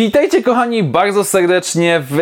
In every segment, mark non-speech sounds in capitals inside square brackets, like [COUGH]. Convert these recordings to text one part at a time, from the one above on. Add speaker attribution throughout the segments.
Speaker 1: Witajcie kochani bardzo serdecznie w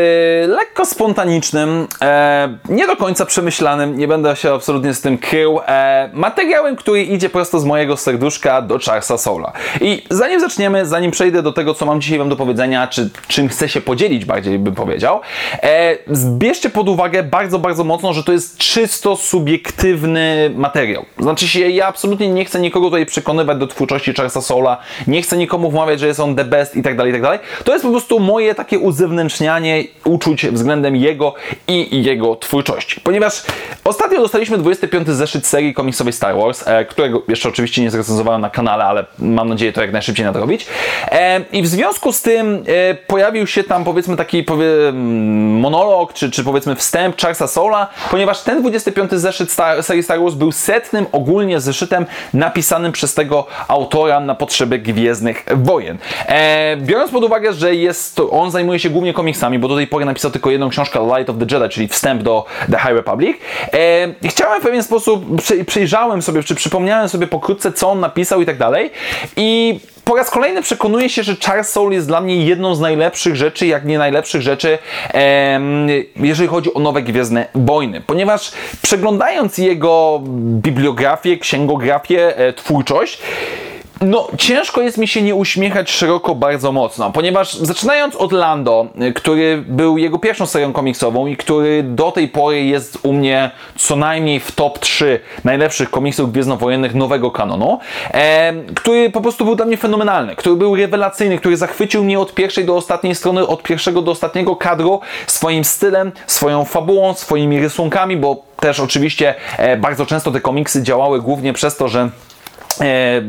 Speaker 1: lekko spontanicznym, e, nie do końca przemyślanym, nie będę się absolutnie z tym krył, e, materiałem, który idzie prosto z mojego serduszka do Charlesa Soula. I zanim zaczniemy, zanim przejdę do tego, co mam dzisiaj Wam do powiedzenia, czy czym chcę się podzielić bardziej bym powiedział, e, zbierzcie pod uwagę bardzo, bardzo mocno, że to jest czysto subiektywny materiał. Znaczy się, ja absolutnie nie chcę nikogo tutaj przekonywać do twórczości Charlesa Soula, nie chcę nikomu wmawiać, że jest on the best i tak dalej, tak dalej. To jest po prostu moje takie uzewnętrznianie uczuć względem jego i jego twórczości. Ponieważ ostatnio dostaliśmy 25 zeszyt serii komiksowej Star Wars, e, którego jeszcze oczywiście nie zrecenzowałem na kanale, ale mam nadzieję to jak najszybciej nadrobić. E, I w związku z tym e, pojawił się tam powiedzmy taki powie, monolog, czy, czy powiedzmy wstęp Charlesa Soula, ponieważ ten 25 zeszyt Star, serii Star Wars był setnym ogólnie zeszytem napisanym przez tego autora na potrzeby Gwiezdnych Wojen. Biorąc pod uwagę, że jest to, on zajmuje się głównie komiksami, bo do tej pory napisał tylko jedną książkę Light of the Jedi, czyli wstęp do The High Republic. E, chciałem w pewien sposób, przejrzałem sobie, czy przypomniałem sobie pokrótce, co on napisał i tak dalej. I po raz kolejny przekonuję się, że Charles Soule jest dla mnie jedną z najlepszych rzeczy, jak nie najlepszych rzeczy, em, jeżeli chodzi o nowe Gwiezdne Wojny. Ponieważ przeglądając jego bibliografię, księgografię, e, twórczość, no, ciężko jest mi się nie uśmiechać szeroko bardzo mocno, ponieważ zaczynając od Lando, który był jego pierwszą serią komiksową i który do tej pory jest u mnie co najmniej w top 3 najlepszych komiksów gwiezdnowojennych nowego kanonu, e, który po prostu był dla mnie fenomenalny, który był rewelacyjny, który zachwycił mnie od pierwszej do ostatniej strony, od pierwszego do ostatniego kadru swoim stylem, swoją fabułą, swoimi rysunkami, bo też oczywiście e, bardzo często te komiksy działały głównie przez to, że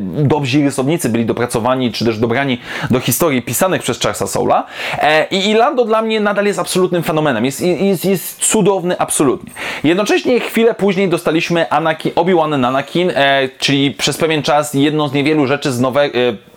Speaker 1: dobrzy rysownicy byli dopracowani, czy też dobrani do historii pisanych przez Charlesa Soula. E, I Lando dla mnie nadal jest absolutnym fenomenem. Jest, jest, jest cudowny absolutnie. Jednocześnie chwilę później dostaliśmy Anakin, Obi-Wan Anakin, e, czyli przez pewien czas jedną z niewielu rzeczy z, nowe,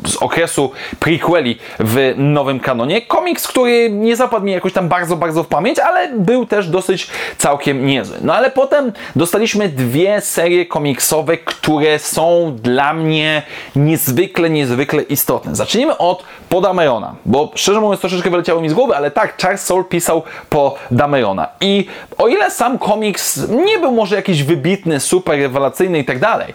Speaker 1: z okresu prequeli w nowym kanonie. Komiks, który nie zapadł mi jakoś tam bardzo, bardzo w pamięć, ale był też dosyć całkiem niezły. No ale potem dostaliśmy dwie serie komiksowe, które są dla dla mnie niezwykle, niezwykle istotne. Zacznijmy od Podamerona, bo szczerze mówiąc troszeczkę wyleciało mi z głowy, ale tak, Charles Soule pisał po Damerona. I o ile sam komiks nie był może jakiś wybitny, super rewelacyjny i tak dalej,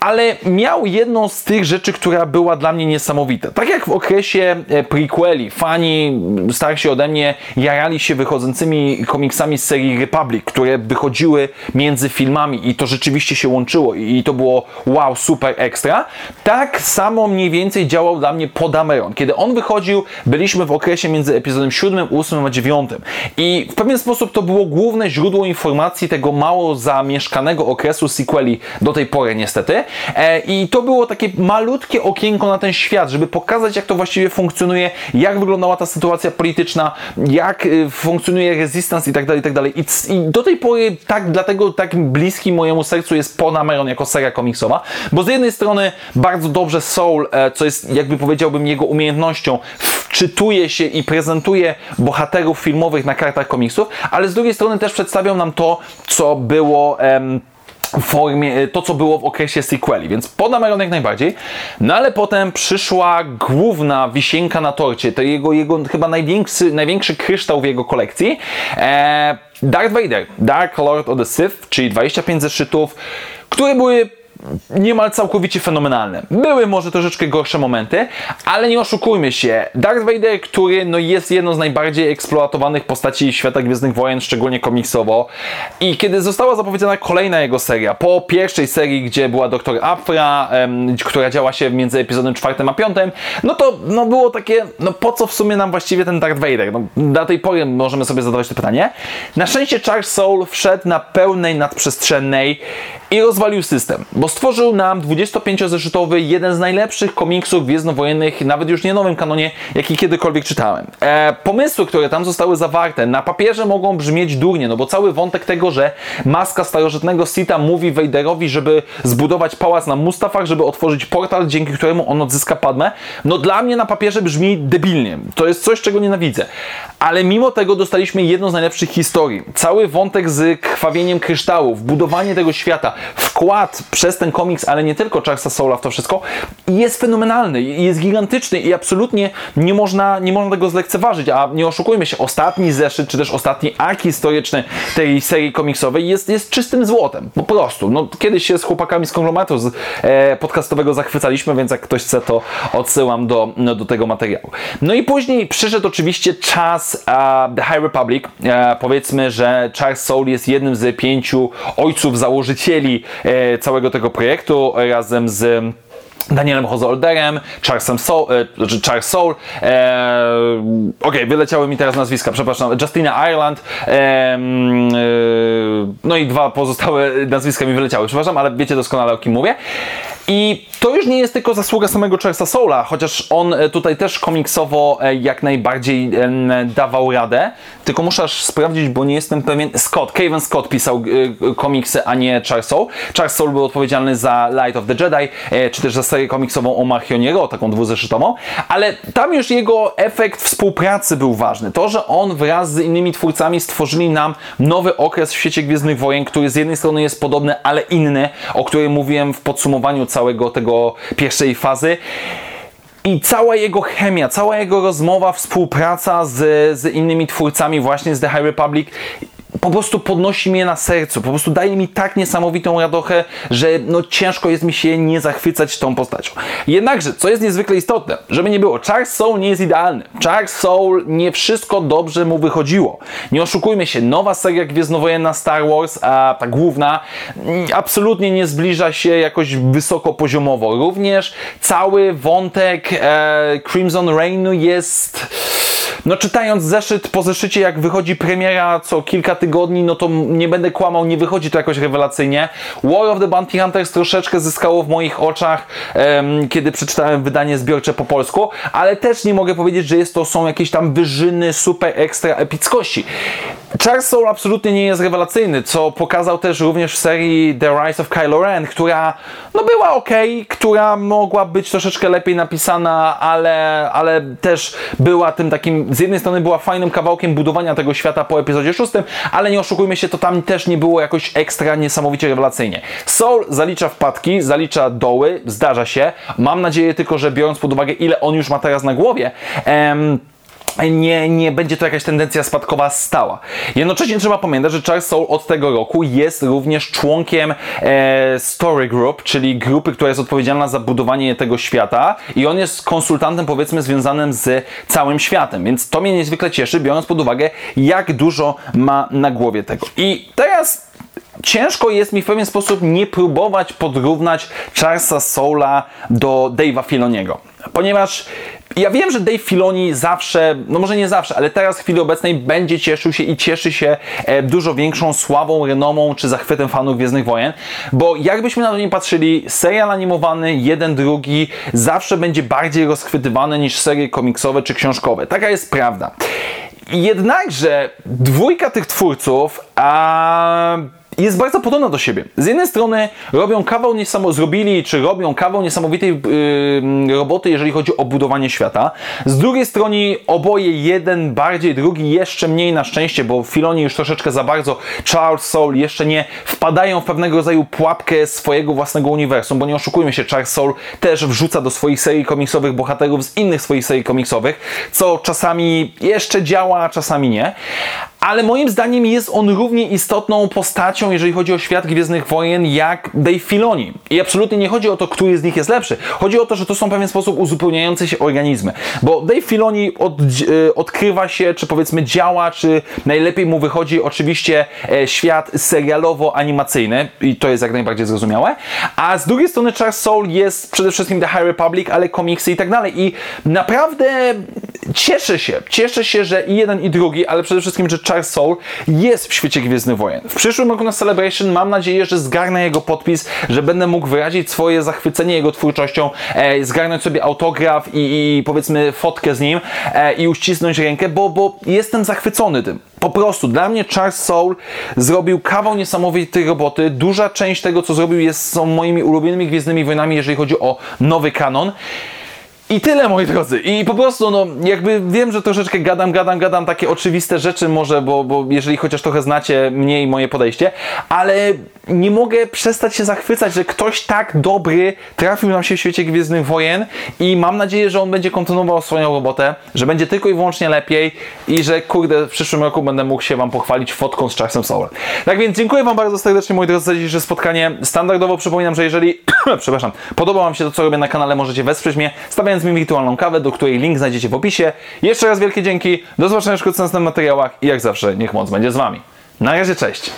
Speaker 1: ale miał jedną z tych rzeczy, która była dla mnie niesamowita. Tak jak w okresie e, prequeli, fani starsi ode mnie jarali się wychodzącymi komiksami z serii Republic, które wychodziły między filmami i to rzeczywiście się łączyło i to było wow, super ekstra. Tak samo mniej więcej działał dla mnie Podameron. Kiedy on wychodził, byliśmy w okresie między epizodem 7, 8 a 9 i w pewien sposób to było główne źródło informacji tego mało zamieszkanego okresu sequeli do tej pory niestety. E, I to było takie malutkie okienko na ten świat, żeby pokazać, jak to właściwie funkcjonuje, jak wyglądała ta sytuacja polityczna, jak y, funkcjonuje resistance i tak dalej, i tak dalej. I do tej pory tak, dlatego tak bliski mojemu sercu jest Ponameron jako seria komiksowa, bo z jednej strony bardzo dobrze Soul, e, co jest jakby powiedziałbym jego umiejętnością, wczytuje się i prezentuje bohaterów filmowych na kartach komiksów, ale z drugiej strony też przedstawią nam to, co było... Em, formie, e, to co było w okresie sequeli, więc Podameron jak najbardziej. No ale potem przyszła główna wisienka na torcie, to jego, jego chyba największy, największy kryształ w jego kolekcji. E, Darth Vader, Dark Lord of the Sith, czyli 25 zeszytów, które były niemal całkowicie fenomenalne. Były może troszeczkę gorsze momenty, ale nie oszukujmy się. Darth Vader, który no, jest jedną z najbardziej eksploatowanych postaci świata Gwiezdnych Wojen, szczególnie komiksowo. I kiedy została zapowiedziana kolejna jego seria, po pierwszej serii, gdzie była Doktor Afra, em, która działa się między epizodem czwartym a piątym, no to no, było takie, no po co w sumie nam właściwie ten Darth Vader? No, do tej pory możemy sobie zadawać to pytanie. Na szczęście Charles Soul wszedł na pełnej nadprzestrzennej i rozwalił system, bo stworzył nam 25-zeszytowy, jeden z najlepszych komiksów gwiezdnowojennych, nawet już nie nowym kanonie, jaki kiedykolwiek czytałem. E, pomysły, które tam zostały zawarte, na papierze mogą brzmieć durnie, no bo cały wątek tego, że maska starożytnego Sita mówi Vaderowi, żeby zbudować pałac na Mustafach, żeby otworzyć portal, dzięki któremu on odzyska Padmę, no dla mnie na papierze brzmi debilnie. To jest coś, czego nienawidzę. Ale mimo tego dostaliśmy jedną z najlepszych historii. Cały wątek z krwawieniem kryształów, budowanie tego świata, wkład przez ten komiks, ale nie tylko Charlesa Soula w to wszystko, jest fenomenalny, jest gigantyczny i absolutnie nie można, nie można tego zlekceważyć. A nie oszukujmy się, ostatni zeszyt, czy też ostatni ark historyczny tej serii komiksowej jest, jest czystym złotem. Po prostu. No, kiedyś się z chłopakami z konglomeratu z, e, podcastowego zachwycaliśmy, więc jak ktoś chce, to odsyłam do, no, do tego materiału. No i później przyszedł oczywiście czas uh, The High Republic. E, powiedzmy, że Charles Soule jest jednym z pięciu ojców założycieli e, całego tego projektu razem z Danielem Hozolderem, Charlesem Soul, e, znaczy Charles Soul, e, okej, okay, wyleciały mi teraz nazwiska, przepraszam, Justina Ireland, e, e, no i dwa pozostałe nazwiska mi wyleciały, przepraszam, ale wiecie doskonale o kim mówię. I to już nie jest tylko zasługa samego Charlesa Soula, chociaż on e, tutaj też komiksowo e, jak najbardziej dawał radę, tylko muszę aż sprawdzić, bo nie jestem pewien. Scott, Kevin Scott pisał e, komiksy, a nie Charles Soul. Charles Soul był odpowiedzialny za Light of the Jedi, czy też za serię komiksową o Marchioniero, taką dwuzeszytową, ale tam już jego efekt współpracy był ważny. To, że on wraz z innymi twórcami stworzyli nam nowy okres w świecie Gwiezdnych Wojen, który z jednej strony jest podobny, ale inny, o którym mówiłem w podsumowaniu całego tego pierwszej fazy. I cała jego chemia, cała jego rozmowa, współpraca z, z innymi twórcami właśnie z The High Republic po prostu podnosi mnie na sercu, po prostu daje mi tak niesamowitą radochę, że no ciężko jest mi się nie zachwycać tą postacią. Jednakże, co jest niezwykle istotne, żeby nie było, Charles Soul nie jest idealny. Charles Soul nie wszystko dobrze mu wychodziło. Nie oszukujmy się, nowa seria Gwiezdnowojenna Star Wars, a ta główna, mm, absolutnie nie zbliża się jakoś wysoko poziomowo. Również cały wątek e, Crimson Rainu jest no czytając zeszyt po zeszycie, jak wychodzi premiera co kilka tygodni, no to nie będę kłamał, nie wychodzi to jakoś rewelacyjnie. War of the Bounty Hunters troszeczkę zyskało w moich oczach, um, kiedy przeczytałem wydanie zbiorcze po polsku, ale też nie mogę powiedzieć, że jest to są jakieś tam wyżyny super ekstra epickości. Charles Soul absolutnie nie jest rewelacyjny, co pokazał też również w serii The Rise of Kylo Ren, która no była ok, która mogła być troszeczkę lepiej napisana, ale, ale też była tym takim, z jednej strony była fajnym kawałkiem budowania tego świata po epizodzie 6, ale nie oszukujmy się, to tam też nie było jakoś ekstra niesamowicie rewelacyjnie. Soul zalicza wpadki, zalicza doły, zdarza się. Mam nadzieję tylko, że biorąc pod uwagę ile on już ma teraz na głowie, em, nie, nie będzie to jakaś tendencja spadkowa stała. Jednocześnie trzeba pamiętać, że Charles Soul od tego roku jest również członkiem e, Story Group, czyli grupy, która jest odpowiedzialna za budowanie tego świata i on jest konsultantem powiedzmy związanym z całym światem, więc to mnie niezwykle cieszy, biorąc pod uwagę jak dużo ma na głowie tego. I teraz ciężko jest mi w pewien sposób nie próbować podrównać Charlesa Soula do Dave'a Filoniego, ponieważ ja wiem, że Dave Filoni zawsze, no może nie zawsze, ale teraz w chwili obecnej będzie cieszył się i cieszy się e, dużo większą sławą, renomą czy zachwytem fanów Gwiezdnych Wojen, bo jakbyśmy na to nie patrzyli, serial animowany, jeden, drugi, zawsze będzie bardziej rozchwytywany niż serie komiksowe czy książkowe. Taka jest prawda. Jednakże dwójka tych twórców, a jest bardzo podobna do siebie. Z jednej strony robią kawał niesamo, zrobili, czy robią kawał niesamowitej yy, roboty, jeżeli chodzi o budowanie świata. Z drugiej strony oboje, jeden bardziej, drugi jeszcze mniej na szczęście, bo Filoni już troszeczkę za bardzo, Charles Soul jeszcze nie wpadają w pewnego rodzaju pułapkę swojego własnego uniwersum, bo nie oszukujmy się, Charles Soul też wrzuca do swoich serii komiksowych bohaterów z innych swoich serii komiksowych, co czasami jeszcze działa, a czasami nie ale moim zdaniem jest on równie istotną postacią, jeżeli chodzi o świat Gwiezdnych Wojen, jak Dave Filoni. I absolutnie nie chodzi o to, który z nich jest lepszy. Chodzi o to, że to są w pewien sposób uzupełniające się organizmy. Bo Dave Filoni od, e, odkrywa się, czy powiedzmy działa, czy najlepiej mu wychodzi oczywiście e, świat serialowo-animacyjny i to jest jak najbardziej zrozumiałe. A z drugiej strony Charles Soul jest przede wszystkim The High Republic, ale komiksy i tak dalej. I naprawdę cieszę się, cieszę się, że i jeden i drugi, ale przede wszystkim, że Charles Soule jest w świecie Gwiezdnych Wojen. W przyszłym roku na Celebration mam nadzieję, że zgarnę jego podpis, że będę mógł wyrazić swoje zachwycenie jego twórczością, e, zgarnąć sobie autograf i, i powiedzmy fotkę z nim e, i uścisnąć rękę, bo, bo jestem zachwycony tym. Po prostu dla mnie Charles Soule zrobił kawał niesamowitej roboty. Duża część tego, co zrobił, jest, są moimi ulubionymi Gwiezdnymi Wojnami, jeżeli chodzi o nowy kanon. I tyle, moi drodzy. I po prostu, no, jakby wiem, że troszeczkę gadam, gadam, gadam takie oczywiste rzeczy może, bo, bo jeżeli chociaż trochę znacie mnie i moje podejście, ale nie mogę przestać się zachwycać, że ktoś tak dobry trafił nam się w świecie Gwiezdnych Wojen i mam nadzieję, że on będzie kontynuował swoją robotę, że będzie tylko i wyłącznie lepiej i że, kurde, w przyszłym roku będę mógł się Wam pochwalić fotką z Charlesem Soulem. Tak więc dziękuję Wam bardzo serdecznie, moi drodzy, za dzisiejsze spotkanie. Standardowo przypominam, że jeżeli, [COUGHS] przepraszam, podoba Wam się to, co robię na kanale, możecie wesprzeć mnie, stawiając mi wirtualną kawę, do której link znajdziecie w opisie. Jeszcze raz wielkie dzięki, do zobaczenia w następnych materiałach i jak zawsze, niech moc będzie z Wami. Na razie, cześć!